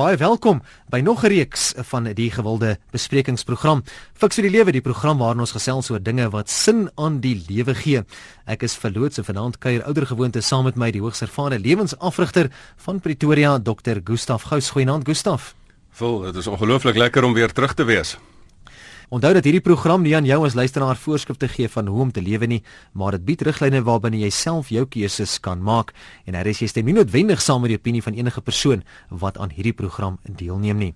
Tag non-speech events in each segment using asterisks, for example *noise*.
Baie welkom by nog 'n reeks van die gewilde besprekingsprogram. Fiks vir die lewe, die program waarin ons gesels oor dinge wat sin aan die lewe gee. Ek is verloots en vanaand kuier ouer gewoonte saam met my die hoogs ervare lewensafrigter van Pretoria, Dr. Gustaf Gous. Goeienaand Gustaf. Vol, dit is ongelooflik lekker om weer terug te wees. Onthou dat hierdie program nie aan jou as luisteraar voorskrifte gee van hoe om te lewe nie, maar dit bied riglyne waarbinne jy self jou keuses kan maak en daar is jy stem nie noodwendig saam met die opinie van enige persoon wat aan hierdie program deelneem nie.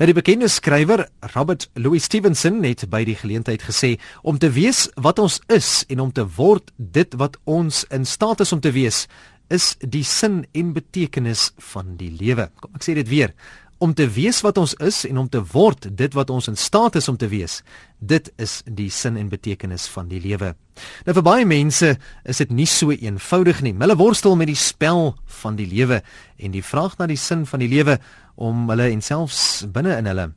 Nou die bekende skrywer Robert Louis Stevenson het by die geleentheid gesê om te wees wat ons is en om te word dit wat ons in staat is om te wees is die sin en betekenis van die lewe. Kom ek sê dit weer om te wees wat ons is en om te word dit wat ons in staat is om te wees. Dit is die sin en betekenis van die lewe. Nou vir baie mense is dit nie so eenvoudig nie. Hulle worstel met die spel van die lewe en die vraag na die sin van die lewe om hulle en selfs binne in hulle.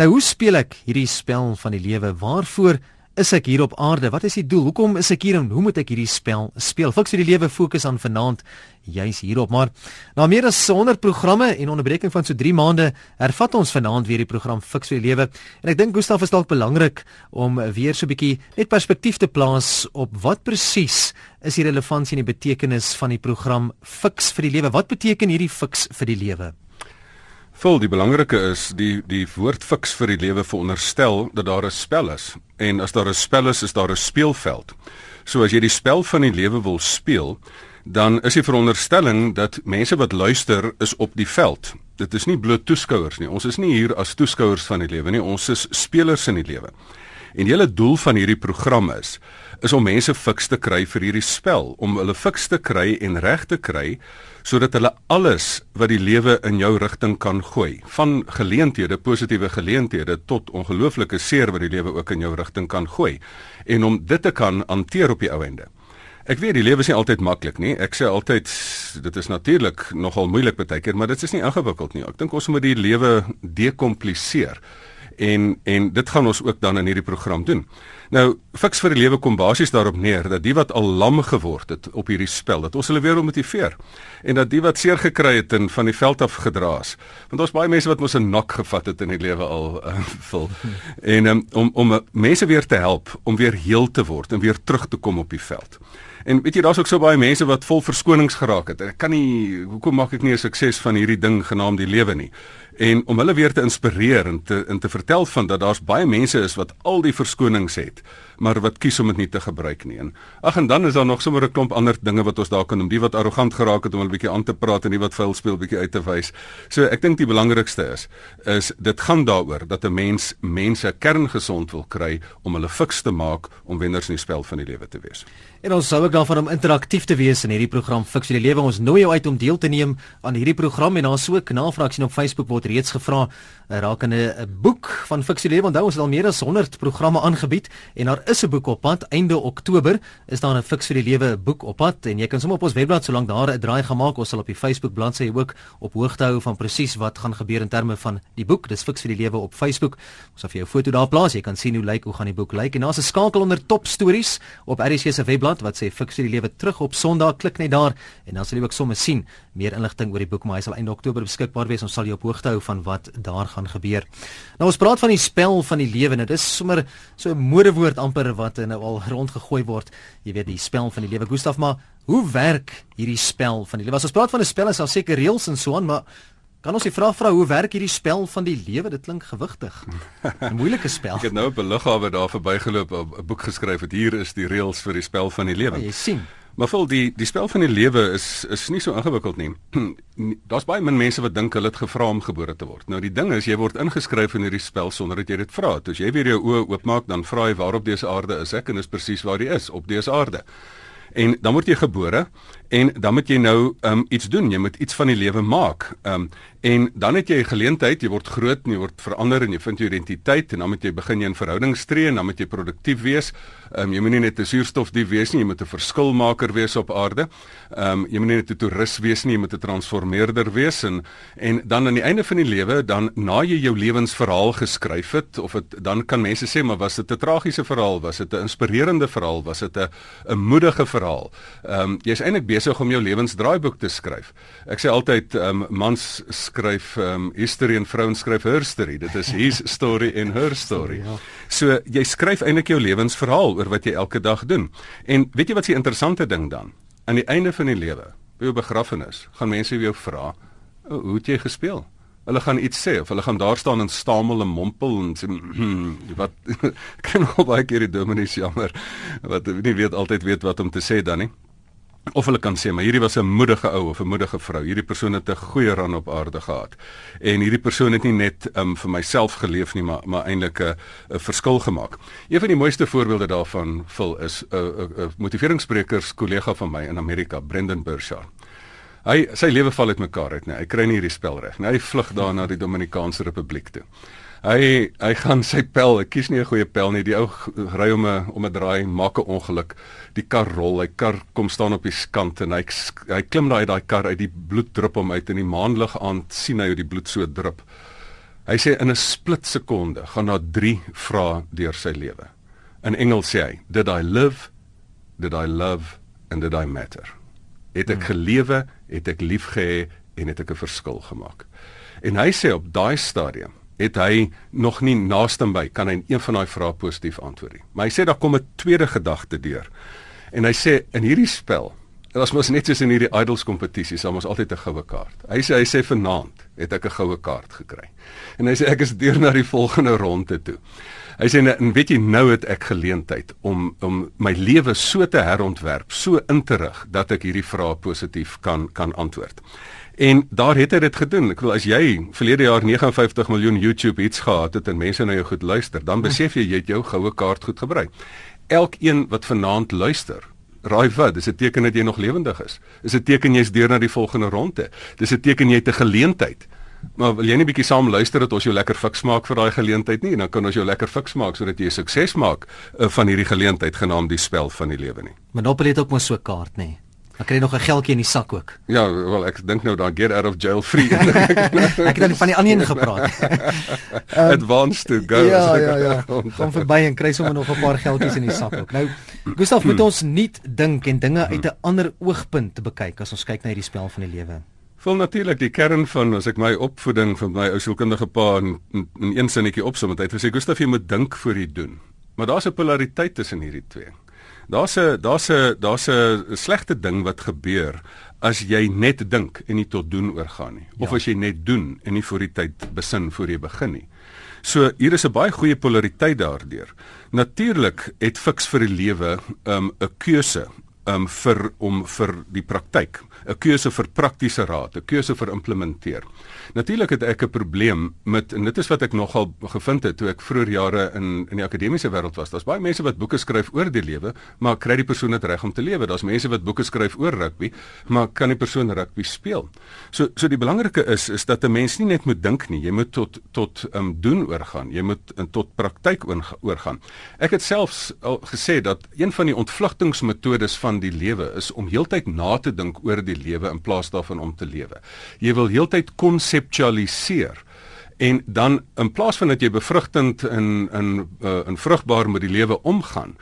Nou hoe speel ek hierdie spel van die lewe? Waarvoor is ek hier op aarde? Wat is die doel? Hoekom is ek hier en hoe moet ek hierdie spel speel? Fiks vir die lewe fokus aan vanaand juis hierop. Maar na meer as 100 programme en onderbreking van so 3 maande, hervat ons vanaand weer die program Fiks vir die lewe. En ek dink Gustaf is dalk belangrik om weer so 'n bietjie net perspektief te plaas op wat presies is die relevantie en die betekenis van die program Fiks vir die lewe. Wat beteken hierdie Fiks vir die lewe? Vol die belangrike is die die woord fiks vir die lewe veronderstel dat daar 'n spel is en as daar 'n spel is is daar 'n speelveld. So as jy die spel van die lewe wil speel, dan is die veronderstelling dat mense wat luister is op die veld. Dit is nie bloot toeskouers nie. Ons is nie hier as toeskouers van die lewe nie. Ons is spelers in die lewe. En die hele doel van hierdie program is is om mense fiks te kry vir hierdie spel, om hulle fiks te kry en reg te kry sodat hulle alles wat die lewe in jou rigting kan gooi, van geleenthede, positiewe geleenthede tot ongelooflike seer wat die lewe ook in jou rigting kan gooi en om dit te kan hanteer op die ou ende. Ek weet die lewe is nie altyd maklik nie. Ek sê altyd dit is natuurlik nogal moeilik baie keer, maar dit is nie ingewikkeld nie. Ek dink ons moet die lewe dekompliseer en en dit gaan ons ook dan in hierdie program doen. Nou, fiks vir die lewe kom basies daarop neer dat die wat al lam geword het op hierdie spel, dat ons hulle weer motiveer en dat die wat seer gekry het en van die veld af gedraas. Want ons baie mense wat mos 'n nok gevat het in die lewe al uh, vul. En um, om om mense weer te help om weer heel te word en weer terug te kom op die veld. En weet jy daar's ook so baie mense wat vol verskonings geraak het. Ek kan nie hoekom maak ek nie 'n sukses van hierdie ding genaamd die lewe nie en om hulle weer te inspireer en te en te vertel van dat daar's baie mense is wat al die verskonings het maar wat kies om dit nie te gebruik nie. En ag en dan is daar nog sommer 'n klomp ander dinge wat ons daar kan doen. Die wat arrogant geraak het om 'n bietjie aan te praat en die wat vuil speel bietjie uit te wys. So ek dink die belangrikste is is dit gaan daaroor dat 'n mens mense kerngesond wil kry om hulle fiks te maak om wenners in die spel van die lewe te wees. En ons sou ook daarvan om interaktief te wees in hierdie program Fiks vir die Lewe. Ons nooi jou uit om deel te neem aan hierdie program en daar's ook navraag sien op Facebook word reeds gevra eh, rakende 'n boek van Fiks vir die Lewe. Onthou ons het al meer as 100 programme aangebied en daar is 'n boek op pad. Einde Oktober is daar 'n Fiks vir die Lewe boek op pad en jy kan sommer op ons webblad solank daar 'n draai gemaak ons sal op die Facebook bladsy ook op hoogte hou van presies wat gaan gebeur in terme van die boek. Dis Fiks vir die Lewe op Facebook. Ons sal vir jou foto daar plaas. Jy kan sien hoe lyk hoe gaan die boek lyk en daar's 'n skakel onder top stories op RC se webblad wat sê Fiks vir die Lewe terug op Sondag. Klik net daar en dan sal jy ook sommer sien meer inligting oor die boek maar hy sal einde Oktober beskikbaar wees. Ons sal jou op hoogte hou van wat daar gaan gebeur. Nou ons praat van die spel van die lewe. Nou dis sommer so 'n modewoord amper wat nou al rondgegooi word. Jy weet die spel van die lewe. Gustaf, maar hoe werk hierdie spel van die lewe? As ons praat van 'n spel, is daar seker reëls en so aan, maar kan ons die vraag vra hoe werk hierdie spel van die lewe? Dit klink gewigtig. 'n Moeilike spel. *laughs* Ek het nou op 'n lughawe daar verbygeloop, 'n boek geskryf het hier is die reëls vir die spel van die lewe. Ja, jy sien. Maar vol die die spel van die lewe is is nie so ingewikkeld *clears throat* nie. Daar's baie min mense wat dink hulle het gevra om gebore te word. Nou die ding is jy word ingeskryf in hierdie spel sonder dat jy dit vra. As jy weer jou oë oopmaak, dan vra jy waarop dese aarde is ek en dis presies waar jy is op dese aarde. En dan word jy gebore en dan moet jy nou um, iets doen. Jy moet iets van die lewe maak. Um, en dan het jy 'n geleentheid, jy word groot en jy word verander en jy vind jou identiteit en dan moet jy begin jy in verhoudings tree en dan moet jy produktief wees. Um, jy moet nie net 'n suurstofdief wees nie, jy moet 'n verskilmaker wees op aarde. Um, jy moet nie net 'n toerist wees nie, jy moet 'n transformeerder wees en en dan aan die einde van die lewe, dan na jy jou lewensverhaal geskryf het of dit dan kan mense sê maar was dit 'n tragiese verhaal, was dit 'n inspirerende verhaal, was dit 'n 'n moedige verhaal. Ehm um, jy's eintlik besig om jou lewensdraaiboek te skryf. Ek sê altyd um, mans skryf um, history en vrouens skryf herstory. Dit is his story en her story. Ja. So jy skryf eintlik jou lewensverhaal oor wat jy elke dag doen. En weet jy wat 'n interessante ding dan? Aan die einde van die lewe, by jou begrafnis, gaan mense jou vra, "Hoe het jy gespeel?" Hulle gaan iets sê of hulle gaan daar staan en stamel en mompel en sê hmm, wat *laughs* kan al baie keer die dominees jammer wat nie weet altyd weet wat om te sê dan nie. Of hulle kan sê maar hierdie was 'n moedige ou of 'n moedige vrou. Hierdie persoon het 'n goeie ran op aarde gehad. En hierdie persoon het nie net um, vir myself geleef nie, maar maar eintlik 'n verskil gemaak. Een van die mooiste voorbeelde daarvan vul is 'n uh, 'n uh, uh, motiveringssprekers kollega van my in Amerika, Brendan Burchard. Hy sy lewe val uitmekaar uit, nee. Hy kry nie hierdie spel reg nie. Hy vlug daar na die Dominikaanse Republiek toe. Hy hy gaan sy pel, hy kies nie 'n goeie pel nie. Die ou ry om 'n om 'n draai, maak 'n ongeluk. Die kar rol, hy kar kom staan op die kant en hy hy klim daai daai kar uit, die bloed drup hom uit in die maanlig aan sien hy hoe die bloed so drup. Hy sê in 'n split sekonde gaan daar 3 vrae deur sy lewe. In Engels sê hy, "Did I live? Did I love? And did I matter?" het ek gelewe, het ek liefgehê en het ek 'n verskil gemaak. En hy sê op daai stadium het hy nog nie naaste by kan hy een van daai vrae positief antwoord nie. Maar hy sê daar kom 'n tweede gedagte deur. En hy sê in hierdie spel, dit was mos net soos in hierdie idols kompetisie, sal ons altyd 'n goue kaart. Hy sê hy sê vanaand het ek 'n goue kaart gekry. En hy sê ek is deur na die volgende ronde toe. Hy sê en weet jy nou het ek geleentheid om om my lewe so te herontwerp, so in te rig dat ek hierdie vrae positief kan kan antwoord. En daar het hy dit gedoen. Ek wil as jy verlede jaar 59 miljoen YouTube hits gehad het en mense na jou goed luister, dan besef jy jy het jou goue kaart goed gebruik. Elkeen wat vanaand luister, raai wat, dis 'n teken dat jy nog lewendig is. Dis 'n teken jy's deur na die volgende ronde. Dis 'n teken jy het 'n geleentheid. Maar wil jy nie bietjie saam luister dat ons jou lekker fiks maak vir daai geleentheid nie en dan kan ons jou lekker fiks maak sodat jy sukses maak uh, van hierdie geleentheid genaamd die spel van die lewe nie. Monopoly het ook mos so 'n kaart nê. Dan kry nog 'n geldjie in die sak ook. Ja, wel ek dink nou dan get out of jail free. *laughs* ek het dan van die ander een gepraat. *laughs* um, Advance to go. Ja, ja, ja. *laughs* Kom verby en kry sommer nog 'n paar geldjies in die sak ook. Nou, Gustaf, moet ons nie dink en dinge uit 'n ander oogpunt bekyk as ons kyk na hierdie spel van die lewe. Vol natuurlik die kern van as ek my opvoeding van my ou sielkundige pa in, in, in een sinnetjie opsom het hy gesê Gustaf jy moet dink voor jy doen. Maar daar's 'n polariteit tussen hierdie twee. Daar's 'n daar's 'n daar's 'n slegte ding wat gebeur as jy net dink en nie tot doen oorgaan nie of ja. as jy net doen en nie voor die tyd besin voor jy begin nie. So hier is 'n baie goeie polariteit daardeur. Natuurlik het fiks vir die lewe 'n um, keuse um, vir om vir die praktyk 'n keuse vir praktiese raad, 'n keuse vir implementeer. Natuurlik het ek 'n probleem met en dit is wat ek nogal gevind het toe ek vroeër jare in in die akademiese wêreld was. Daar's baie mense wat boeke skryf oor die lewe, maar kry die persoon dit reg om te lewe? Daar's mense wat boeke skryf oor rugby, maar kan die persoon rugby speel? So so die belangrike is is dat 'n mens nie net moet dink nie, jy moet tot tot um, doen oorgaan. Jy moet in tot praktyk oorgaan. Ek het selfs al gesê dat een van die ontvlugtingsmetodes van die lewe is om heeltyd na te dink oor die lewe in plaas daarvan om te lewe. Jy wil heeltyd konseptualiseer en dan in plaas van dat jy bevrugtend in in uh, in vrugbaar met die lewe omgaan,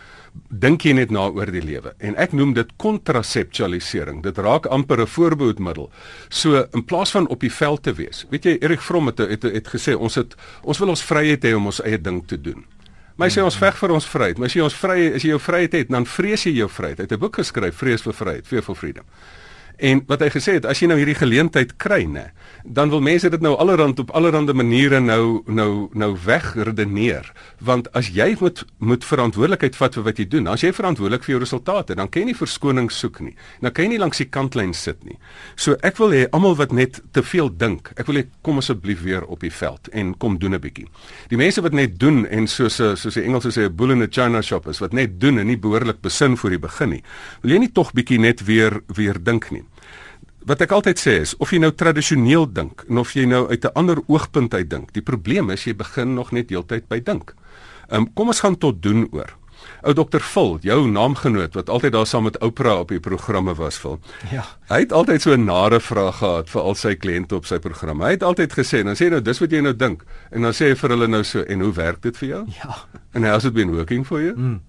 dink jy net na oor die lewe. En ek noem dit kontraseptualisering. Dit raak amper 'n voorbehoedmiddel. So in plaas van op die veld te wees. Weet jy Erik Fromm het, het het gesê ons het ons wil ons vryheid hê om ons eie ding te doen. Hy sê ons veg vir ons vryheid. As jy ons vry as jy jou vryheid het, dan vrees jy jou vryheid. Hy het 'n boek geskryf, Vrees vir Vryheid, Fear for Freedom. En wat hy gesê het, as jy nou hierdie geleentheid kry, nê, dan wil mense dit nou allerhand op allerhande maniere nou nou nou wegredeneer. Want as jy moet moet verantwoordelikheid vat vir wat jy doen, as jy verantwoordelik vir jou resultate, dan kan jy nie verskoning soek nie. Dan kan jy nie langs die kantlyn sit nie. So ek wil hê almal wat net te veel dink, ek wil hê kom asseblief weer op die veld en kom doen 'n bietjie. Die mense wat net doen en soos soos die Engelse sê 'n bull in a china shop is wat net doen en nie behoorlik besin voor die begin nie. Wil jy nie tog bietjie net weer weer dink nie? Wat ek altyd sê is of jy nou tradisioneel dink en of jy nou uit 'n ander oogpunt uit dink, die probleem is jy begin nog net heeltyd by dink. Um, kom ons gaan tot doen oor. Ou dokter Phil, jou naamgenoot wat altyd daar saam met Oprah op die programme was, Phil. Ja. Hy het altyd so 'n nare vraag gehad vir al sy kliënte op sy program. Hy het altyd gesê, dan sê hy nou dis wat jy nou dink en dan sê hy vir hulle nou so en hoe werk dit vir jou? Ja. En how's it been working for you? Mm.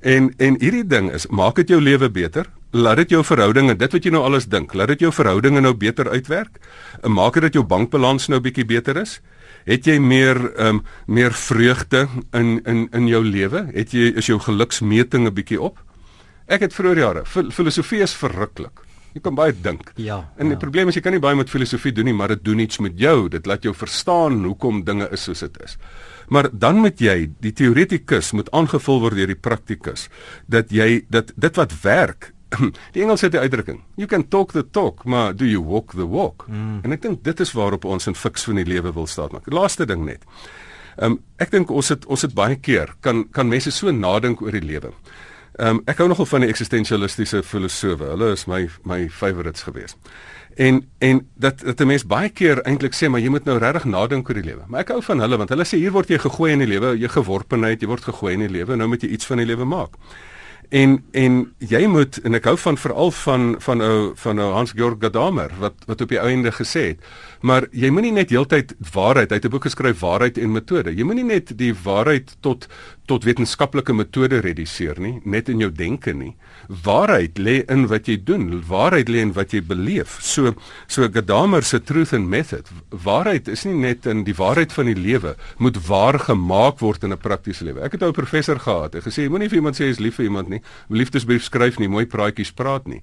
En en hierdie ding is, maak dit jou lewe beter? Laat dit jou verhoudinge, dit wat jy nou alles dink, laat dit jou verhoudinge nou beter uitwerk? En maak dit dat jou bankbalans nou bietjie beter is? Het jy meer ehm um, meer vreugde in in in jou lewe? Het jy is jou geluksmeting 'n bietjie op? Ek het vroeër jare filosofie is verruklik. Jy kan baie dink. Ja. En die ja. probleem is jy kan nie baie met filosofie doen nie, maar dit doen iets met jou. Dit laat jou verstaan hoekom dinge is soos dit is. Maar dan moet jy, die teoretikus moet aangevul word deur die praktikus dat jy dat dit wat werk *clears throat* Die Engels het 'n uitdrukking. You can talk the talk, maar do you walk the walk? Mm. En ek dink dit is waarop ons in fiks van die lewe wil staatmaak. Laaste ding net. Ehm um, ek dink ons het ons het baie keer kan kan mense so nadink oor die lewe. Ehm um, ek hou nogal van die eksistensialistiese filosofe. Hulle is my my favourites gewees. En en dat dat 'n mens baie keer eintlik sê maar jy moet nou regtig nadink oor die lewe. Maar ek hou van hulle want hulle sê hier word jy gegooi in die lewe, jy geworpenheid, jy word gegooi in die lewe, nou moet jy iets van die lewe maak. En en jy moet en ek hou van veral van van ou van ou Hans Georg Gadamer wat wat op die einde gesê het. Maar jy moenie net heeltyd waarheid uit 'n boek geskryf waarheid en metode. Jy moenie net die waarheid tot tot wetenskaplike metode reduseer nie, net in jou denke nie. Waarheid lê in wat jy doen, waarheid lê in wat jy beleef. So so Gadamer se truth and method. Waarheid is nie net in die waarheid van die lewe moet waar gemaak word in 'n praktiese lewe. Ek het ou professor gehad. Hy gesê moenie vir iemand sê jy's lief vir iemand nie. Liefdesbrief skryf nie, mooi praatjies praat nie.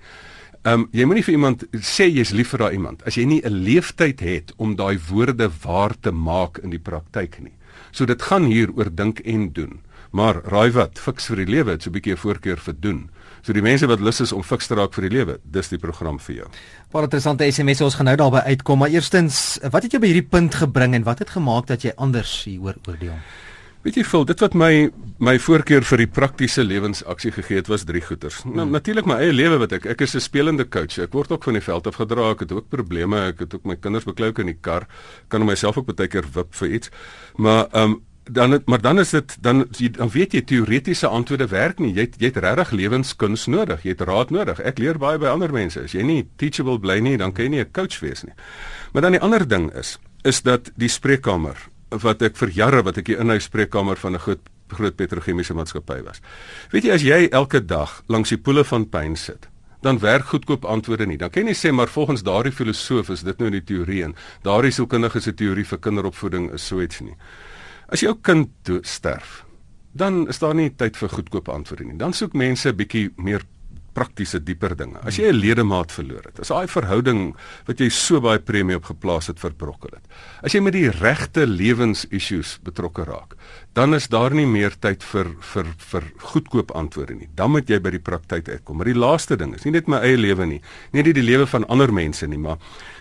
Ehm um, jy moenie vir iemand sê jy's lief vir daai iemand as jy nie 'n leeftyd het om daai woorde waar te maak in die praktyk nie. So dit gaan hier oor dink en doen. Maar raai wat, fiks vir die lewe, dit's 'n bietjie 'n voorkeur vir doen. So die mense wat lus is om fiks te raak vir die lewe, dis die program vir jou. Baie interessante SMS ons gaan nou daarby uitkom, maar eerstens, wat het jou by hierdie punt gebring en wat het gemaak dat jy anders hieroor oordeel? Weet jy, Phil, dit wat my my voorkeur vir die praktiese lewensaksie gegee het, was drie goeters. Nou hmm. natuurlik my eie lewe wat ek ek is 'n spelende coach. Ek word ook van die veld af gedra. Ek het ook probleme. Ek het ook my kinders beklou in die kar. Kan myself ook baie keer wip vir iets. Maar ehm um, dan het, maar dan is dit dan dan weet jy teoretiese antwoorde werk nie. Jy het, jy het regtig lewenskuns nodig. Jy het raad nodig. Ek leer baie by ander mense. As jy nie teachable bly nie, dan kan jy nie 'n coach wees nie. Maar dan die ander ding is is dat die spreekkamer wat ek vir jare wat ek hier in hy spreekkamer van 'n groot groot petrochemiese maatskappy was. Weet jy as jy elke dag langs die poele van pyn sit dan werk goedkoop antwoorde nie. Dan kan jy nie sê maar volgens daardie filosoof is dit nou in die teorie en daardie sielkundige se teorie vir kinderopvoeding is so iets nie. As jou kind sterf, dan is daar nie tyd vir goedkoop antwoorde nie. Dan soek mense 'n bietjie meer praktiese dieper dinge. As jy 'n ledemaat verloor het, as daai verhouding wat jy so baie premie op geplaas het verbrokkel het. As jy met die regte lewensissues betrokke raak, dan is daar nie meer tyd vir vir vir goedkoop antwoorde nie. Dan moet jy by die praktyk uitkom. Maar die laaste ding is nie net my eie lewe nie, nie net die lewe van ander mense nie, maar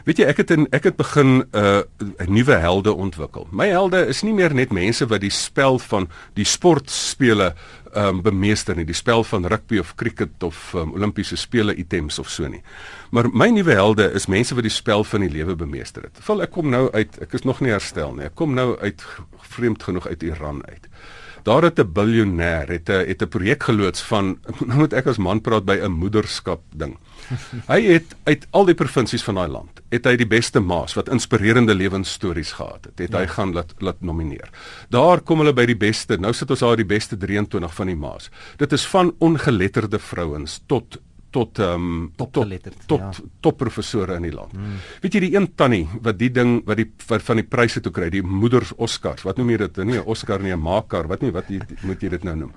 weet jy ek het in ek het begin 'n uh, nuwe helde ontwikkel. My helde is nie meer net mense wat die spel van die sportspele um, bemeester nie, die spel van rugby of cricket of um, Olimpiese spele items of so nie. Maar my nuwe helde is mense wat die spel van die lewe bemeester het. Val ek kom nou uit, ek is nog nie herstel nie. Ek kom nou uit vreemd genoeg uit Iran uit. Daar het 'n biljoenêr het 'n het 'n projek geloods van nou moet ek as man praat by 'n moederskap ding. Hy het uit al die provinsies van daai land het hy die beste maas wat inspirerende lewensstories gehad het. Het ja. hy gaan laat laat nomineer. Daar kom hulle by die beste. Nou sit ons daar die beste 23 van die maas. Dit is van ongeletterde vrouens tot tot ehm um, tot tot tot, ja. tot professore in die land. Hmm. Weet jy die een tannie wat die ding wat die wat van die pryse toe kry, die moeders Oscars. Wat noem jy dit? Nie 'n Oscar nie, 'n Makar. Wat nie wat jy, moet jy dit nou noem?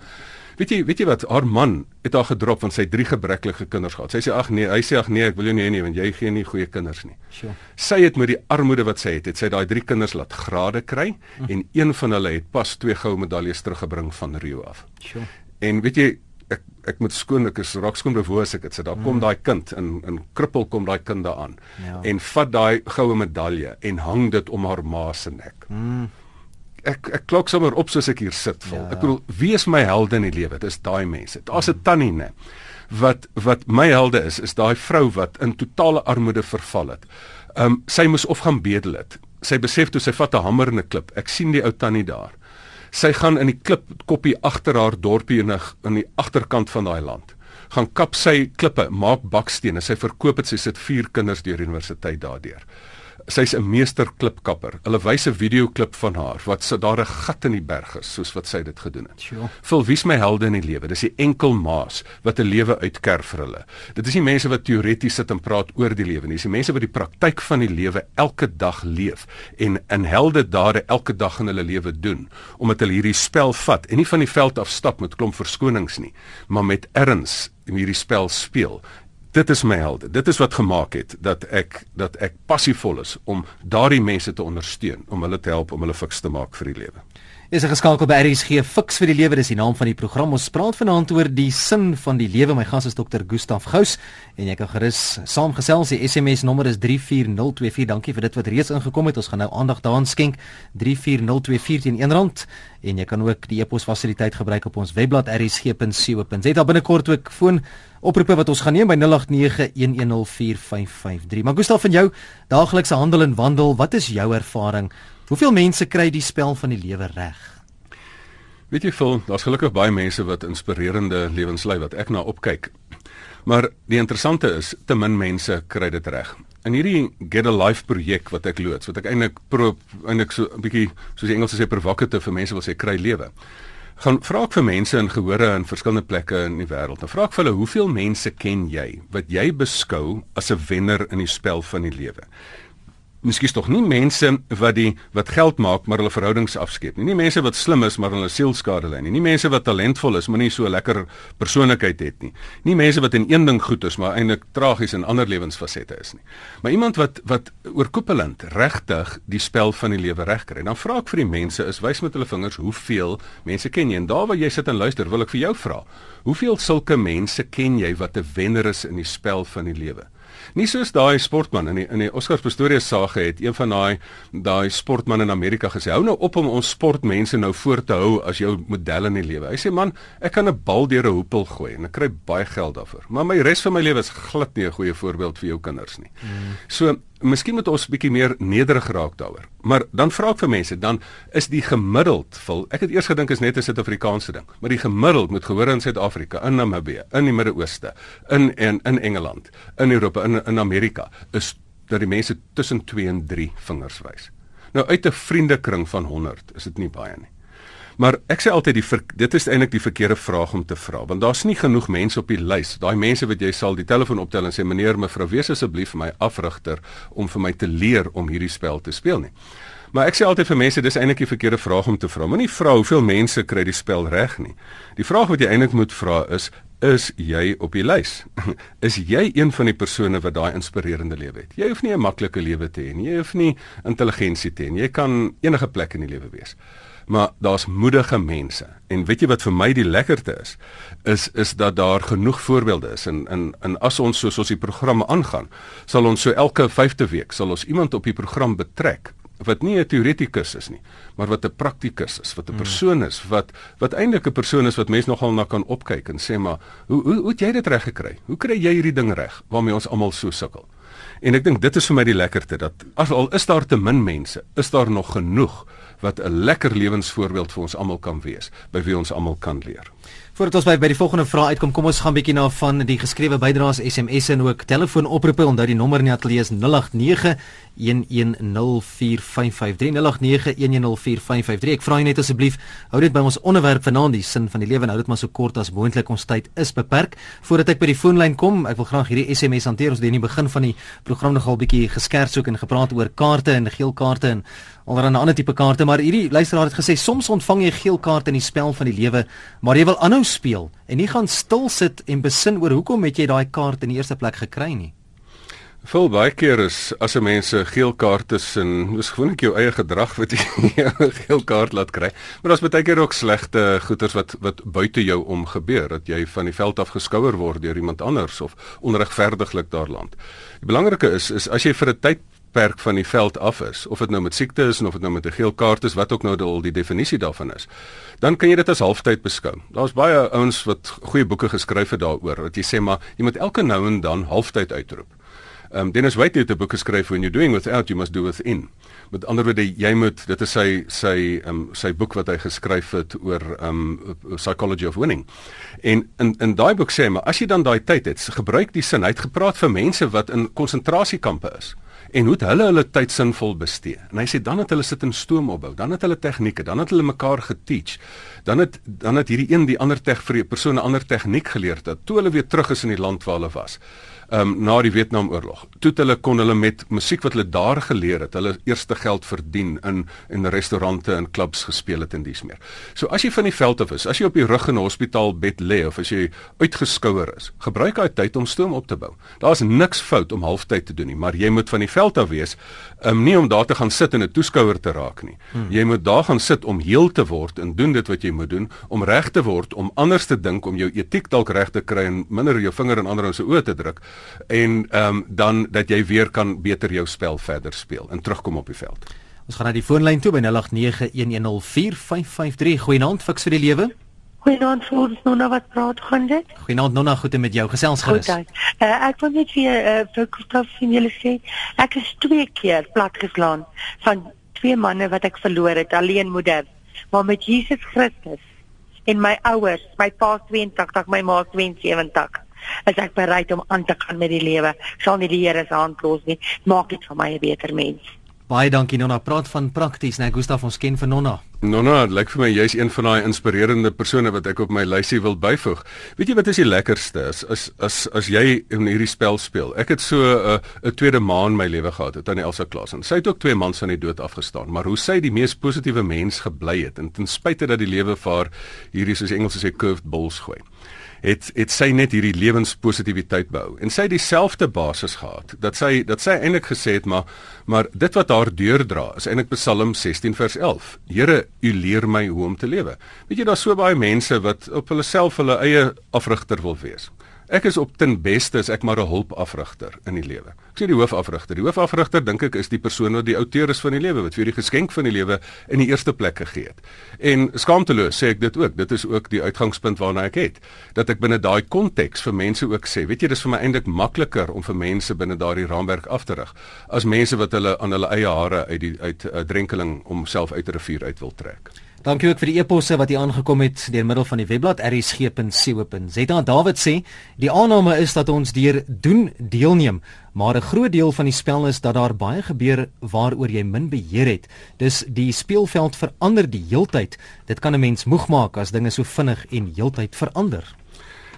Weet jy, weet jy wat? Haar man het haar gedrop want sy het drie gebreklike kinders gehad. Sy sê ag nee, hy sê ag nee, ek wil jou nie hê nie want jy gee nie goeie kinders nie. Sure. Sy het met die armoede wat sy het, het sy daai drie kinders laat grade kry hm. en een van hulle het pas twee goue medaljes teruggebring van Rio af. Sure. En weet jy, ek ek moet skoon ek is raak skoon bewoos ek dit sê daar mm. kom daai kind in in krippel kom daai kind daaraan ja. en vat daai goue medalje en hang dit om haar ma se nek. Mm. Ek ek klok sommer op soos ek hier sit vol. Ja. Ek bedoel wie is my helde in die lewe? Dis daai mense. Daar's 'n tannie nê wat wat my helde is is daai vrou wat in totale armoede verval het. Ehm um, sy moes of gaan bedel het. Sy besef toe sy vat 'n hamer en 'n klip. Ek sien die ou tannie daar sy gaan in die klip koppie agter haar dorpie in 'n in die agterkant van daai land. Gaan kap sy klippe, maak bakstene, sy verkoop dit, sy sit vier kinders deur universiteit daardeur. Sy's 'n meester klipkapper. Hulle wys 'n videoklip van haar wat sy daar 'n gat in die berg is, soos wat sy dit gedoen het. Sure. Vul wie's my helde in die lewe? Dis die enkel maas wat 'n lewe uitkerf vir hulle. Dit is nie mense wat teoreties sit en praat oor die lewe nie. Dis die mense wat die praktyk van die lewe elke dag leef en in helde dade elke dag in hulle lewe doen omdat hulle hierdie spel vat en nie van die veld af stap met klomp verskonings nie, maar met erns hierdie spel speel dit is my helde. Dit is wat gemaak het dat ek dat ek passievol is om daardie mense te ondersteun, om hulle te help om hulle fiks te maak vir die lewe. Is 'n geskakel by RSG Fiks vir die lewe, dis die naam van die program. Ons praat vanaand oor die sin van die lewe. My gas is Dr. Gustaf Gous en jy kan gerus saamgesels. Die SMS nommer is 34024. Dankie vir dit wat reeds ingekom het. Ons gaan nou aandag daaraan skenk. 34024 teen R1 en jy kan ook die e-pos fasiliteit gebruik op ons webblad rsg.co.za. Binnekort ook foon oproepe wat ons gaan neem by 0891104553. Maar Gustaf van jou daaglikse handel en wandel, wat is jou ervaring? Hoeveel mense kry die spel van die lewe reg? Weet jy veel, daar's gelukkig baie mense wat inspirerende lewens lei wat ek na opkyk. Maar die interessante is, te min mense kry dit reg. In hierdie Get a Life projek wat ek loods, wat ek eintlik eintlik so 'n bietjie soos die Engelse sê provocative vir mense wil sê kry lewe. Gaan vra ek vir mense in gehore in verskillende plekke in die wêreld. Dan vra ek vir hulle, hoeveel mense ken jy wat jy beskou as 'n wenner in die spel van die lewe? Miskien tog nie mense wat die wat geld maak maar hulle verhoudings afskeep nie. Nie mense wat slim is maar hulle sielskade lê nie. Nie mense wat talentvol is maar nie so lekker persoonlikheid het nie. Nie mense wat in een ding goed is maar eintlik tragies in ander lewensfasette is nie. Maar iemand wat wat oorkoepelend regtig die spel van die lewe regkry. Dan vra ek vir die mense is wys met hulle vingers hoeveel mense ken jy? En daar waar jy sit en luister, wil ek vir jou vra. Hoeveel sulke mense ken jy wat 'n wenner is in die spel van die lewe? Nie soos daai sportman in die in die Oscar Pistorius sage het een van daai daai sportman in Amerika gesê hou nou op om ons sportmense nou voor te hou as jou model in die lewe. Hy sê man, ek kan 'n bal deur 'n hoepel gooi en ek kry baie geld daarvoor. Maar my res van my lewe is glad nie 'n goeie voorbeeld vir jou kinders nie. Mm. So miskien moet ons bietjie meer nederig raak daaroor. Maar dan vra ek vir mense, dan is die gemiddeld vol. Ek het eers gedink is net 'n Suid-Afrikaanse ding, maar die gemiddeld moet gehoor in Suid-Afrika, in Namibië, in die Midde-Ooste, in en in Engeland, in Europa, in in Amerika is dat die mense tussen 2 en 3 vingers wys. Nou uit 'n vriendekring van 100 is dit nie baie nie. Maar ek sê altyd die dit is eintlik die verkeerde vraag om te vra want daar's nie genoeg mense op die lys. Daai mense wat jy sal die telefoon optel en sê meneer mevrou wees asseblief vir my afrigter om vir my te leer om hierdie spel te speel nie. Maar ek sê altyd vir mense dis eintlik die verkeerde vraag om te vra. Moenie vra hoeveel mense kry die spel reg nie. Die vraag wat jy eintlik moet vra is is jy op die lys? *laughs* Is jy een van die persone wat daai inspirerende lewe het? Jy hoef nie 'n maklike lewe te hê nie. Jy hoef nie intelligensie te hê nie. Jy kan enige plek in die lewe wees maar daar's moedige mense. En weet jy wat vir my die lekkerte is, is is dat daar genoeg voorbeelde is en in in as ons soos ons die programme aangaan, sal ons so elke 5de week sal ons iemand op die program betrek wat nie 'n teoretikus is nie, maar wat 'n praktikus is, wat 'n hmm. persoon is wat wat eintlik 'n persoon is wat mense nogal na kan opkyk en sê maar, hoe hoe hoe het jy dit reg gekry? Hoe kry jy hierdie ding reg waarmee ons almal so sukkel? En ek dink dit is vir my die lekkerte dat as al is daar te min mense, is daar nog genoeg wat 'n lekker lewensvoorbeeld vir ons almal kan wees, by wie ons almal kan leer. Voordat ons by by die volgende vraag uitkom, kom ons gaan bietjie na van die geskrewe bydraes, SMS en ook telefoonoproepe. Onthou die nommer in die ateljee is 089 1104553 Ek vra net asseblief, hou dit by ons onderwerp vanaand, die sin van die lewe. Nou dit maar so kort as moontlik. Ons tyd is beperk. Voordat ek by die foonlyn kom, ek wil graag hierdie SMS hanteer. Ons het in die begin van die program nogal bietjie geskerts ook en gepraat oor kaarte en geel kaarte en 'n ander tipe kaarte, maar hierdie luisteraar het gesê soms ontvang jy geel kaarte in die spel van die lewe, maar jy wil aanhou speel en nie gaan stil sit en besin oor hoekom het jy daai kaart in die eerste plek gekry nie. Vol baie keer is as 'n mens 'n geel kaart is en dis gewoonlik jou eie gedrag wat jy *laughs* 'n geel kaart laat kry. Maar daar's baie keer ook slegte goeters wat wat buite jou om gebeur dat jy van die veld af geskouer word deur iemand anders of onregverdiglik daar land. Die belangrike is is as jy vir 'n tyd perk van die veld af is of dit nou met siekte is of dit nou met 'n geel kaart is wat ook nou al die definisie daarvan is dan kan jy dit as halftyd beskou. Daar's baie ouens wat goeie boeke geskryf het daaroor wat jy sê maar jy moet elke nou en dan halftyd uitroep. Um, Dennis White het 'n boek geskryf when you're doing without you must do within. Met ander woorde jy moet dit is sy sy um, sy boek wat hy geskryf het oor um psychology of winning. En in in daai boek sê hy maar as jy dan daai tyd het, gebruik die sin. Hy het gepraat vir mense wat in konsentrasiekampe is en hoe hulle hulle tyd sinvol bestee. En hy sê dan het hulle sit in stoom opbou, dan het hulle tegnieke, dan het hulle mekaar geteach. Dan het dan het hierdie een die ander teg vir 'n persoon 'n ander tegniek geleer dat toe hulle weer terug is in die land waar hulle was um, na die Vietnamoorlog. Toe hulle kon hulle met musiek wat hulle daar geleer het, hulle eerste geld verdien in in restaurante en klubs gespeel het en dis meer. So as jy van die veld af is, as jy op die rug in 'n hospitaal bed lê of as jy uitgeskouer is, gebruik daai tyd om stoom op te bou. Daar's niks fout om halftyd te doen nie, maar jy moet van die veld af wees, um, nie om daar te gaan sit en 'n toeskouer te raak nie. Hmm. Jy moet daar gaan sit om heel te word en doen dit wat jy moet doen om reg te word, om anders te dink, om jou etiek dalk reg te kry en minder jou vinger in ander se oë te druk en ehm um, dan dat jy weer kan beter jou spel verder speel en terugkom op die veld. Ons gaan na die foonlyn toe by 0891104553. Goeienaand, fiks vir die lewe. Goeienaand, ons nou nou wat praat gaan dit? Goeienaand, Nonna, goed met jou gesels gerus. Goed. Uh, ek wil net vir uh, vir Gustav sien julle sê, ek is twee keer platgeslaan van twee manne wat ek verloor het, alleen moeder, maar met Jesus Christus en my ouers, my pa 82, my ma 72 is ek bereid om aan te gaan met die lewe. Ek sal nie die Here se hand los nie. Maak dit vir my 'n beter mens. Baie dankie Nonna. Praat van prakties, né? Gustaf ons ken vir Nonna. Nonna, dit lyk vir my jy's een van daai inspirerende persone wat ek op my lysie wil byvoeg. Weet jy wat is die lekkerste is as as as jy in hierdie spel speel. Ek het so 'n uh, 'n tweede maan my lewe gehad, het aan Elsa Klasen. Sy het ook twee mans van die dood afgestaan, maar hoe sy die mees positiewe mens gebly het en ten spyte dat die lewe vir haar hierdie soos Engels sê curved balls gooi het het sy net hierdie lewenspositiwiteit behou. En sy het dieselfde basis gehad dat sy dat sy eintlik gesê het maar maar dit wat haar deurdra is eintlik Psalm 16 vers 11 Here u leer my hoe om te lewe. Weet jy daar's so baie mense wat op hulle self hulle eie afrigter wil wees Ek is op ten beste as ek maar 'n hulpafrigter in die lewe. Ek sê die hoofafrigter. Die hoofafrigter dink ek is die persoon wat die outeur is van die lewe, wat vir die geskenk van die lewe in die eerste plek gegee het. En skaamteloos sê ek dit ook. Dit is ook die uitgangspunt waarna ek het. Dat ek binne daai konteks vir mense ook sê, weet jy, dis vir my eintlik makliker om vir mense binne daardie raamwerk af te rig as mense wat hulle aan hulle eie hare uit die uit 'n uh, drenkeling om self uit 'n rivier uit wil trek. Dankie ook vir die eposse wat hier aangekom het deur middel van die webblad rsg.co.za. David sê, die aanname is dat ons deur doen deelneem, maar 'n groot deel van die spel is dat daar baie gebeur waaroor jy min beheer het. Dis die speelveld verander die heeltyd. Dit kan 'n mens moeg maak as dinge so vinnig en heeltyd verander.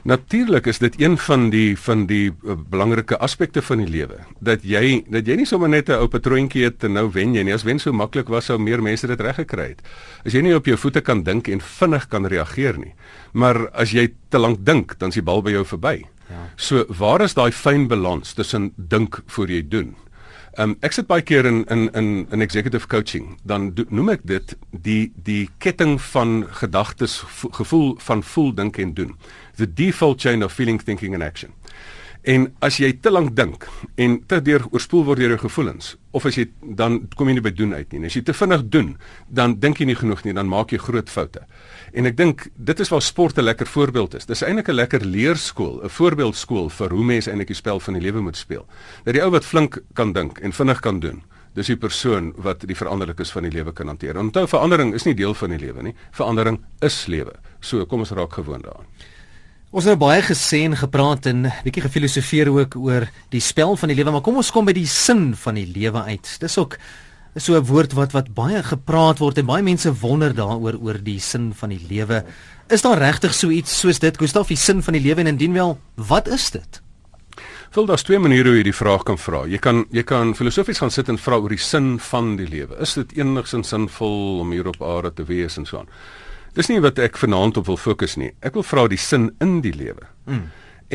Natuurlik is dit een van die van die uh, belangrike aspekte van die lewe dat jy dat jy nie sommer net 'n ou patroontjie het en nou wen jy nie. As wen so maklik was sou meer mense dit reg gekry het. As jy nie op jou voete kan dink en vinnig kan reageer nie. Maar as jy te lank dink, dan is die bal by jou verby. Ja. So waar is daai fyn balans tussen dink voor jy doen? Um, ek sit baie keer in in in in executive coaching, dan do, noem ek dit die die ketting van gedagtes, gevoel van voel, dink en doen the default chain of feeling thinking and action. En as jy te lank dink en te deur oorspoel word deur jou gevoelens of as jy dan kom jy nie by doen uit nie. As jy te vinnig doen, dan dink jy nie genoeg nie, dan maak jy groot foute. En ek dink dit is waar sport 'n lekker voorbeeld is. Dis eintlik 'n lekker leerskool, 'n voorbeeldskool vir hoe mense eintlik die spel van die lewe moet speel. Dat die ou wat flink kan dink en vinnig kan doen, dis die persoon wat die veranderlikes van die lewe kan hanteer. Onthou verandering is nie deel van die lewe nie. Verandering is lewe. So kom ons raak gewoond daaraan. Ons het nou baie gesê en gepraat en bietjie gefilosofeer ook oor die spel van die lewe, maar kom ons kom by die sin van die lewe uit. Dis ook so 'n woord wat wat baie gepraat word en baie mense wonder daaroor oor die sin van die lewe. Is daar regtig so iets soos dit, Gustaf, die sin van die lewe en indien wel, wat is dit? Vul daar's twee maniere hoe jy die vraag kan vra. Jy kan jy kan filosofies gaan sit en vra oor die sin van die lewe. Is dit enigsins sinvol om hier op aarde te wees en so aan? Dis nie wat ek vanaand op wil fokus nie. Ek wil vra die sin in die lewe. Mm.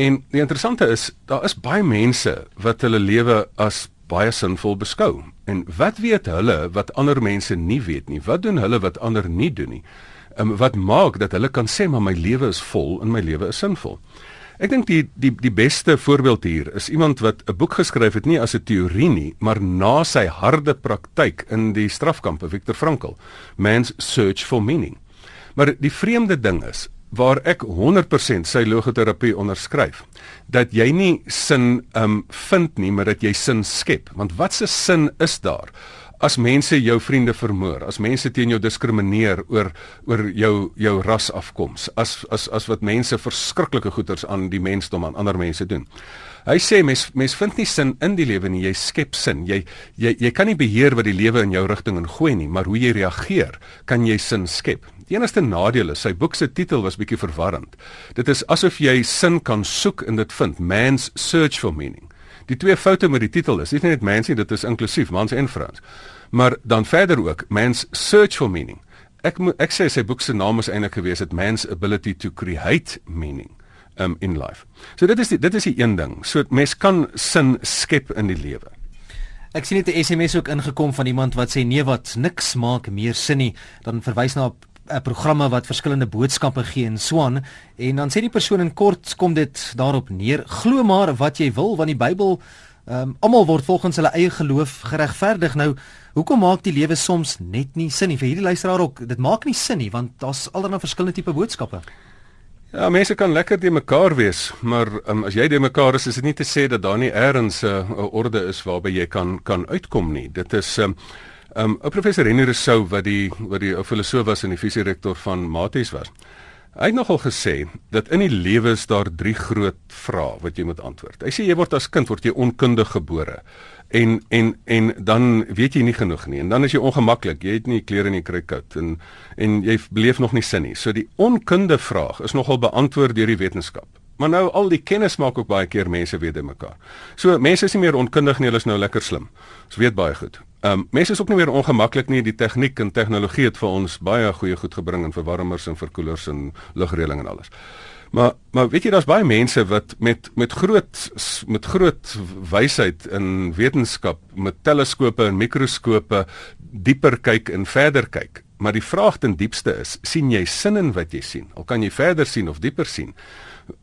En die interessante is, daar is baie mense wat hulle lewe as baie sinvol beskou. En wat weet hulle wat ander mense nie weet nie? Wat doen hulle wat ander nie doen nie? Um, wat maak dat hulle kan sê maar my lewe is vol en my lewe is sinvol? Ek dink die die die beste voorbeeld hier is iemand wat 'n boek geskryf het nie as 'n teorie nie, maar na sy harde praktyk in die strafkampe, Viktor Frankl, Man's Search for Meaning. Maar die vreemde ding is waar ek 100% sy logoterapie onderskryf dat jy nie sin um vind nie maar dat jy sin skep. Want wat se sin is daar? As mense jou vriende vermoor as mense teen jou diskrimineer oor oor jou jou rasafkoms as as as wat mense verskriklike goeters aan die mensdom aan ander mense doen Hy sê mens mens vind nie sin in die lewe nie, jy skep sin. Jy jy jy kan nie beheer wat die lewe in jou rigting ingooi nie, maar hoe jy reageer, kan jy sin skep. Die enigste nadeel is sy boek se titel was bietjie verwarrend. Dit is asof jy sin kan soek en dit vind, Man's Search for Meaning. Die twee foute met die titel is, nie net mens nie, dit is inklusief mans en vrouens. Maar dan verder ook, Man's Search for Meaning. Ek ek sê sy boek se naam is eintlik gewees het Man's Ability to Create Meaning um, in Life. So dit is die, dit is die een ding. So mens kan sin skep in die lewe. Ek sien net 'n SMS ook ingekom van iemand wat sê nee wat niks maak meer sin nie. Dan verwys na 'n programme wat verskillende boodskappe gee in Swan en dan sê die persoon in kort kom dit daarop neer glo maar wat jy wil want die Bybel um, almal word volgens hulle eie geloof geregverdig nou hoekom maak die lewe soms net nie sin nie vir hierdie luisteraar ook dit maak nie sin nie want daar's allerlei verskillende tipe boodskappe Ja, mense kan lekker te mekaar wees, maar um, as jy te mekaar is, is dit nie te sê dat daar nie eers 'n uh, orde is waarby jy kan kan uitkom nie. Dit is um, Um 'n professor Henry Rousseau wat die wat die ou filosoof was en die visierektor van Maties was. Hy het nogal gesê dat in die lewe is daar drie groot vrae wat jy moet antwoord. Hy sê jy word as kind word jy onkundig gebore. En en en dan weet jy nie genoeg nie en dan is jy ongemaklik. Jy het nie klere in die kry koud en en jy beleef nog nie sin nie. So die onkunde vraag is nogal beantwoord deur die wetenskap. Maar nou al die kennis maak ook baie keer mense weet dit mekaar. So mense is nie meer onkundig nie, hulle is nou lekker slim. Ons weet baie goed. Ehm um, mense is ook nie meer ongemaklik nie. Die tegniek en tegnologie het vir ons baie goeie goed gebring in verwarmers en verkoelers en lugreëling en alles. Maar maar weet jy daar's baie mense wat met met groot met groot wysheid in wetenskap met teleskope en mikroskope dieper kyk en verder kyk. Maar die vraag ten diepste is, sien jy sin in wat jy sien? Al kan jy verder sien of dieper sien?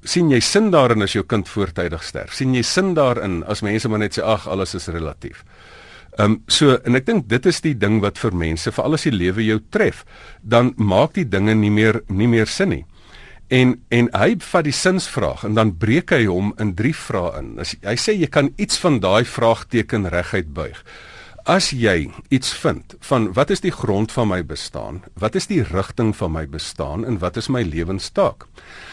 sien jy sin daarin as jou kind voortydig sterf? sien jy sin daarin as mense maar net sê ag alles is relatief? Ehm um, so en ek dink dit is die ding wat vir mense veral as die lewe jou tref, dan maak die dinge nie meer nie meer sin nie. En en hy vat die sinsvraag en dan breek hy hom in drie vrae in. As, hy sê jy kan iets van daai vraagteken reguit buig. As jy iets vind van wat is die grond van my bestaan? Wat is die rigting van my bestaan en wat is my lewenstaak?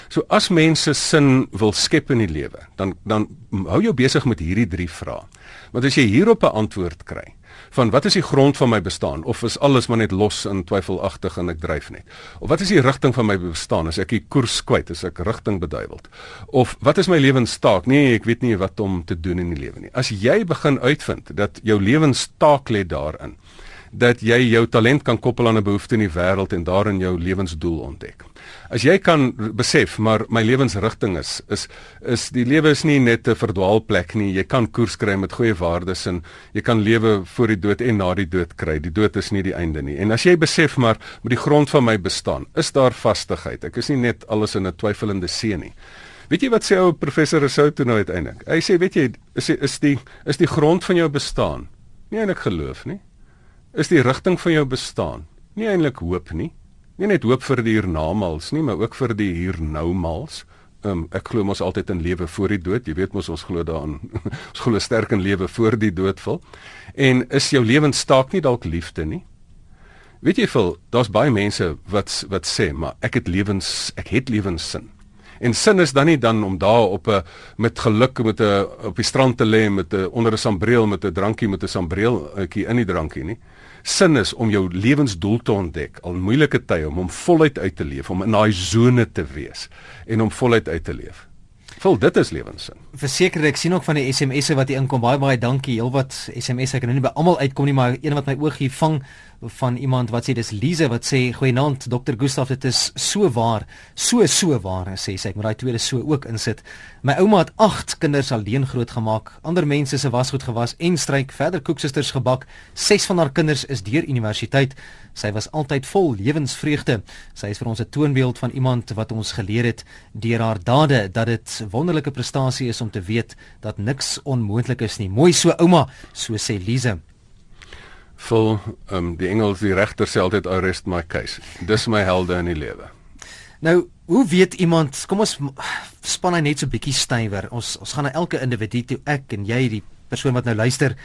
So as mense sin wil skep in die lewe, dan dan hou jou besig met hierdie drie vrae. Want as jy hierop 'n antwoord kry, van wat is die grond van my bestaan of is alles maar net los en twyfelagtig en ek dryf net? Of wat is die rigting van my bestaan as ek die koers kwyt, as ek rigting beduiweld? Of wat is my lewenstaak? Nee, ek weet nie wat om te doen in die lewe nie. As jy begin uitvind dat jou lewenstaak lê daarin, dat jy jou talent kan koppel aan 'n behoefte in die wêreld en daarin jou lewensdoel ontdek. As jy kan besef maar my lewensrigting is is is die lewe is nie net 'n verdwaalplek nie. Jy kan koers kry met goeie waardes en jy kan lewe voor die dood en na die dood kry. Die dood is nie die einde nie. En as jy besef maar met die grond van my bestaan, is daar vastigheid. Ek is nie net alles in 'n twyfelende see nie. Weet jy wat sê ou professor Rousseau toe nou uiteindelik? Hy sê weet jy is is die is die grond van jou bestaan nie eintlik geloof nie is die rigting van jou bestaan. Nie eintlik hoop nie. Nie net hoop vir die hiernamaals nie, maar ook vir die hiernoumals. Um, ek glo mos altyd in lewe voor die dood. Jy weet mos ons glo daaraan. *laughs* ons glo sterk in lewe voor die dood vol. En is jou lewensstaak nie dalk liefde nie? Weet jy veel, daar's baie mense wat wat sê, maar ek het lewens ek het lewenssin. En sin is dan nie dan om daar op 'n met geluk met 'n op die strand te lê met 'n onder 'n sambreel met 'n drankie met 'n sambreeltjie in die drankie nie sin is om jou lewensdoel te ontdek, al moeilike tye om hom voluit uit te leef, om in daai sone te wees en om voluit uit te leef. Vol dit is lewenssin. Verseker ek sien ook van die SMS'e wat hier inkom. Baie baie dankie. Heelwat SMS'e ek kan nou nie by almal uitkom nie, maar een wat my oog hier vang van iemand wat sê dis Lize wat sê goeienaand Dr. Gustaf dit is so waar so so waar sê sy. Ek moet daai tweede so ook insit. My ouma het 8 kinders alleen grootgemaak ander mense se wasgoed gewas en stryk verder koeksusters gebak. 6 van haar kinders is deur universiteit. Sy was altyd vol lewensvreugde. Sy is vir ons 'n toonbeeld van iemand wat ons geleer het deur haar dade dat dit wonderlike prestasie is om te weet dat niks onmoontlik is nie. Mooi so ouma so sê Lize vol um die engels die regter sê altyd arrest my case. Dis my helde in die lewe. Nou, hoe weet iemand, kom ons span hy net so bietjie stywer. Ons ons gaan na elke individu toe ek en jy die persoon wat nou luister.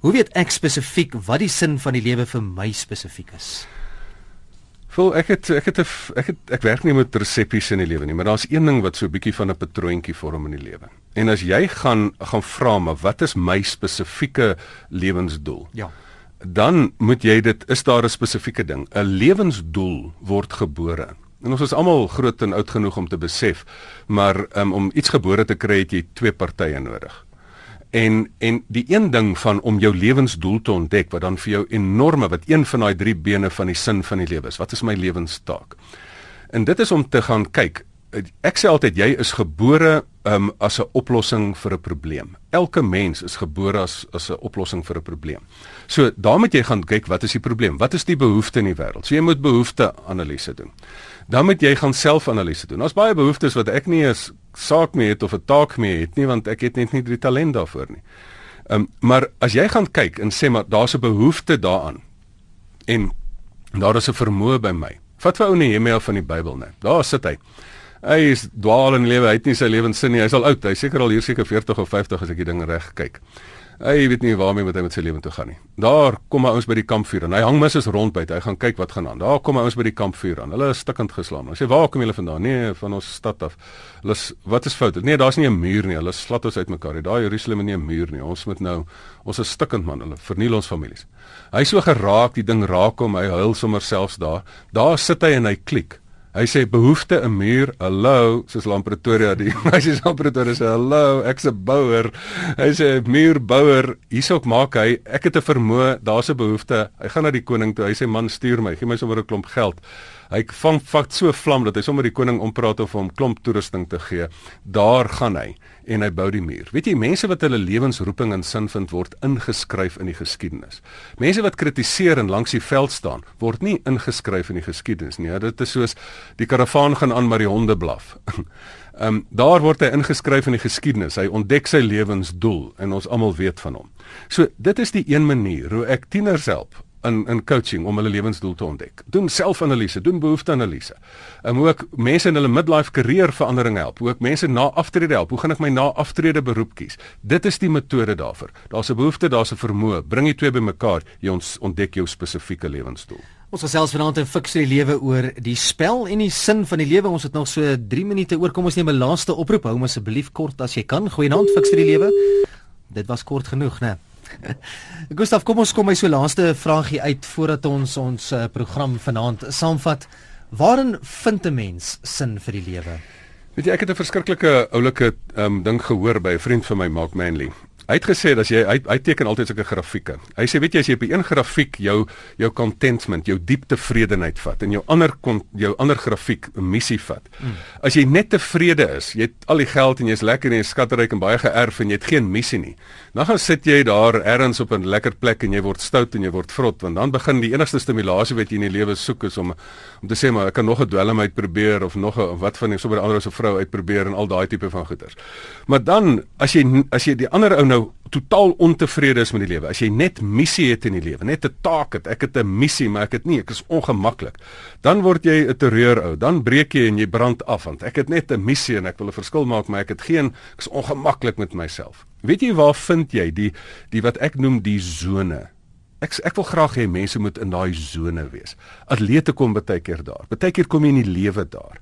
Hoe weet ek spesifiek wat die sin van die lewe vir my spesifiek is? Vol ek het ek het ek het ek werk nie met resepsies in die lewe nie, maar daar's een ding wat so 'n bietjie van 'n patroontjie vorm in die lewe. En as jy gaan gaan vra maar wat is my spesifieke lewensdoel? Ja. Dan moet jy dit is daar 'n spesifieke ding. 'n Lewensdoel word gebore. En ons is almal groot en oud genoeg om te besef, maar um, om iets gebore te kry het jy twee partye nodig. En en die een ding van om jou lewensdoel te ontdek wat dan vir jou enorme wat een van daai drie bene van die sin van die lewe is. Wat is my lewenstaak? En dit is om te gaan kyk. Ek sê altyd jy is gebore um, as 'n oplossing vir 'n probleem. Elke mens is gebore as as 'n oplossing vir 'n probleem. So, daar moet jy gaan kyk wat is die probleem? Wat is die behoefte in die wêreld? So jy moet behoefte-analise doen. Dan moet jy gaan self-analise doen. Daar's baie behoeftes wat ek nie eens saak mee het of 'n taak mee het nie want ek het net nie die talent daarvoor nie. Ehm um, maar as jy gaan kyk en sê maar daar's 'n behoefte daaraan en daar is 'n vermoë by my. Vat vir ou Nehemia van die Bybel net. Daar sit hy. Hy is dwaal in lewe, hy het nie sy lewenssin nie. Hy's al oud. Hy's seker al hier seker 40 of 50 as ek die ding reg kyk. Hy weet nie waarmee met hy met sy lewe toe gaan nie. Daar kom hy ons by die kampvuur en hy hang mis is rond by. Hy gaan kyk wat gaan aan. Daar kom hy ons by die kampvuur aan. Hulle is stikkend geslaan. Hy sê waar kom julle vandaan? Nee, van ons stad af. Hulle is wat is fout? Nee, daar's nie 'n muur nie. Hulle slat ons uitmekaar. Daar Jerusalem is nie 'n muur nie. Ons moet nou ons is stikkend man. Hulle verniel ons families. Hy so geraak, die ding raak hom. Hy huil sommer selfs daar. Daar sit hy en hy klik. Hy sê behoefte 'n muur. Hallo, soos Lam Pretoria die *laughs* meisie van Pretoria sê hallo, ek's 'n bouer. Hy sê muurbouer, hierso maak hy, ek het 'n vermoë, daar's 'n behoefte. Hy gaan na die koning toe. Hy sê man, stuur my, gee my sommer 'n klomp geld. Hy vang vat so vlam dat hy sommer die koning ompraat of hom klomp toerusting te gee. Daar gaan hy en hy bou die muur. Weet jy, mense wat hulle lewensroeping en sin vind word ingeskryf in die geskiedenis. Mense wat kritiseer en langs die veld staan, word nie ingeskryf in die geskiedenis nie. Ja, dit is soos die karavaan gaan aan maar die honde blaf. *laughs* Ehm um, daar word hy ingeskryf in die geskiedenis. Hy ontdek sy lewensdoel en ons almal weet van hom. So dit is die een manier hoe ek tieners help in in coaching om hulle lewensdoel te ontdek. Doen selfanalise, doen behoefteanalise. En hoe ek mense in hulle midlife karrierverandering help, hoe ek mense na aftrede help, hoe gaan ek my na aftrede beroep kies? Dit is die metode daarvoor. Daar's 'n behoefte, daar's 'n vermoë. Bring die twee bymekaar, jy ons ontdek jou spesifieke lewensdoel. Ons gesels vanaand in Fix die lewe oor die spel en die sin van die lewe. Ons het nog so 3 minute oor. Kom ons neem 'n laaste oproep. Hou asseblief kort as jy kan. Goeienaand Fix die lewe. Dit was kort genoeg, né? Nee. *laughs* Gustav, kom ons kom my so laaste vragie uit voordat ons ons uh, program vanaand saamvat. Waarin vind 'n mens sin vir die lewe? Weet jy, ek het 'n verskriklike oulike um, ding gehoor by 'n vriend van my, Mark Manley. Hy het gesê dat jy hy, hy teken altyd sulke grafieke. Hy sê weet jy as jy op 'n grafiek jou jou contentment, jou diep tevredenheid vat en jou ander kon jou ander grafiek 'n missie vat. Mm. As jy net tevrede is, jy het al die geld en jy's lekker en jy's skatryk en baie geërf en jy het geen missie nie. Dan gaan sit jy daar ergens op 'n lekker plek en jy word stout en jy word vrot want dan begin die enigste stimulasie wat jy in die lewe soek is om om te sê maar ek kan nog 'n dwelm uitprobeer of nog 'n wat van so 'n ander se vrou uitprobeer en al daai tipe van goeters. Maar dan as jy as jy die ander ou nou totaal ontevrede is met die lewe. As jy net missie het in die lewe, net 'n taak het, ek het 'n missie, maar ek het nie, ek is ongemaklik. Dan word jy 'n terreur ou. Dan breek jy en jy brand af want ek het net 'n missie en ek wil 'n verskil maak, maar ek het geen ek is ongemaklik met myself. Weet jy waar vind jy die die wat ek noem die sone? Ek ek wil graag hê mense moet in daai sone wees. Atlete kom baie keer daar. Baie keer kom jy in die lewe daar.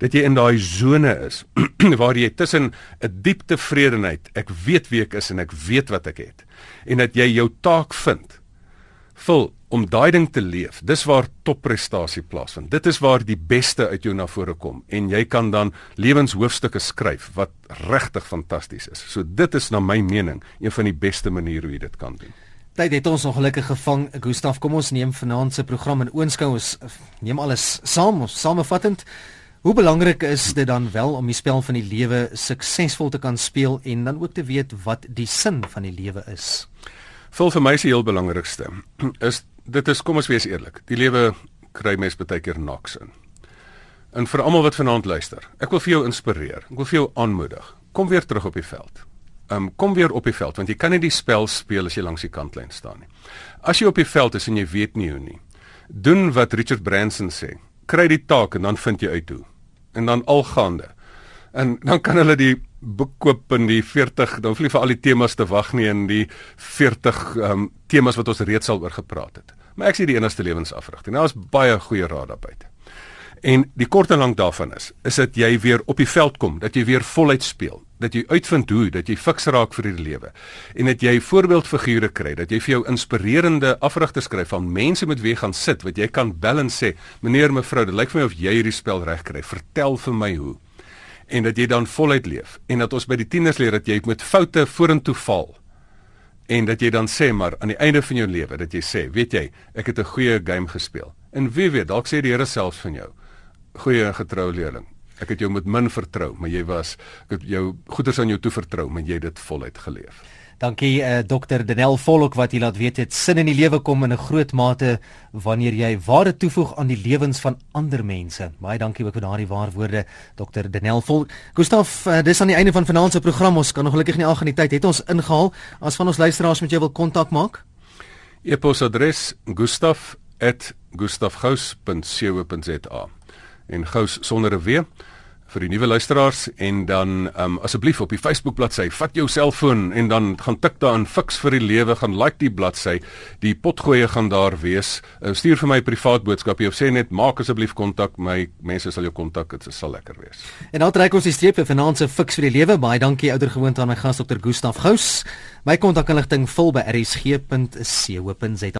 Dat jy in daai sone is *clears throat* waar jy tussen 'n diep tevredenheid, ek weet wie ek is en ek weet wat ek het en dat jy jou taak vind. Vul om daai ding te leef. Dis waar topprestasie plaasvind. Dit is waar die beste uit jou na vore kom en jy kan dan lewenshoofstukke skryf wat regtig fantasties is. So dit is na my mening een van die beste maniere hoe jy dit kan doen. Tyd het ons ongelukkig gevang. Gustaf, kom ons neem vanaand se program in oënskou. Ons neem alles saam, ons samevattend. Hoe belangrik is dit dan wel om die spel van die lewe suksesvol te kan speel en dan ook te weet wat die sin van die lewe is? Vol vir my die heel belangrikste *clears throat* is dit is kom ons wees eerlik. Die lewe kry mens baie keer naks in. En vir almal wat vanaand luister, ek wil vir jou inspireer. Ek wil vir jou aanmoedig. Kom weer terug op die veld um, kom weer op die veld want jy kan nie die spel speel as jy langs die kantlyn staan nie. As jy op die veld is en jy weet nie hoe nie, doen wat Richard Branson sê. Kry die taak en dan vind jy uit hoe. En dan algaande. En dan kan hulle die boek koop in die 40, dan hoef jy vir al die temas te wag nie in die 40 um, ehm, temas wat ons reeds al oor gepraat het. Maar ek sê die enigste lewensafrigting. Nou is baie goeie raad daar buite. En die kort en lank daarvan is, is dit jy weer op die veld kom, dat jy weer voluit speel, dat jy uitvind hoe dat jy fiks raak vir die lewe. En dat jy voorbeeldfigure kry, dat jy vir jou inspirerende afrigters kry van mense met wie jy gaan sit wat jy kan bel en sê, meneer mevrou, dit lyk vir my of jy hierdie spel reg kry. Vertel vir my hoe. En dat jy dan voluit leef. En dat ons by die tieners leer dat jy met foute vorentoe val. En dat jy dan sê maar aan die einde van jou lewe dat jy sê weet jy ek het 'n goeie game gespeel. En wie weet dalk sê die Here self van jou goeie getroue leerling ek het jou met min vertrou maar jy was ek het jou goeders aan jou toe vertrou maar jy het dit voluit geleef Dankie uh, Dr. Denel Volk wat hier laat weet dit sin in die lewe kom in 'n groot mate wanneer jy ware toevoeg aan die lewens van ander mense. Baie dankie ook vir daardie waar woorde Dr. Denel Volk. Gustaf, uh, dis aan die einde van vanaand se program. Ons kan nog gelukkig nie al gaan die tyd het ons ingehaal. As van ons luisteraars met jou wil kontak maak. E-posadres gustaf@gustafgous.co.za. En gous sonder 'n w vir die nuwe luisteraars en dan um, asseblief op die Facebook bladsy vat jou selfoon en dan gaan tik daarin fiks vir die lewe gaan like die bladsy. Die potgoeie gaan daar wees. Uh, stuur vir my privaat boodskapie of sê net maak asseblief kontak my mense sal jou kontak dit sal lekker wees. En dan trek ons die streep vir finansiële fiks vir die lewe. Baie dankie ouer gewoonte aan my gas Dr Gustaf Gous. My kontakinligting vul by rsg.co.za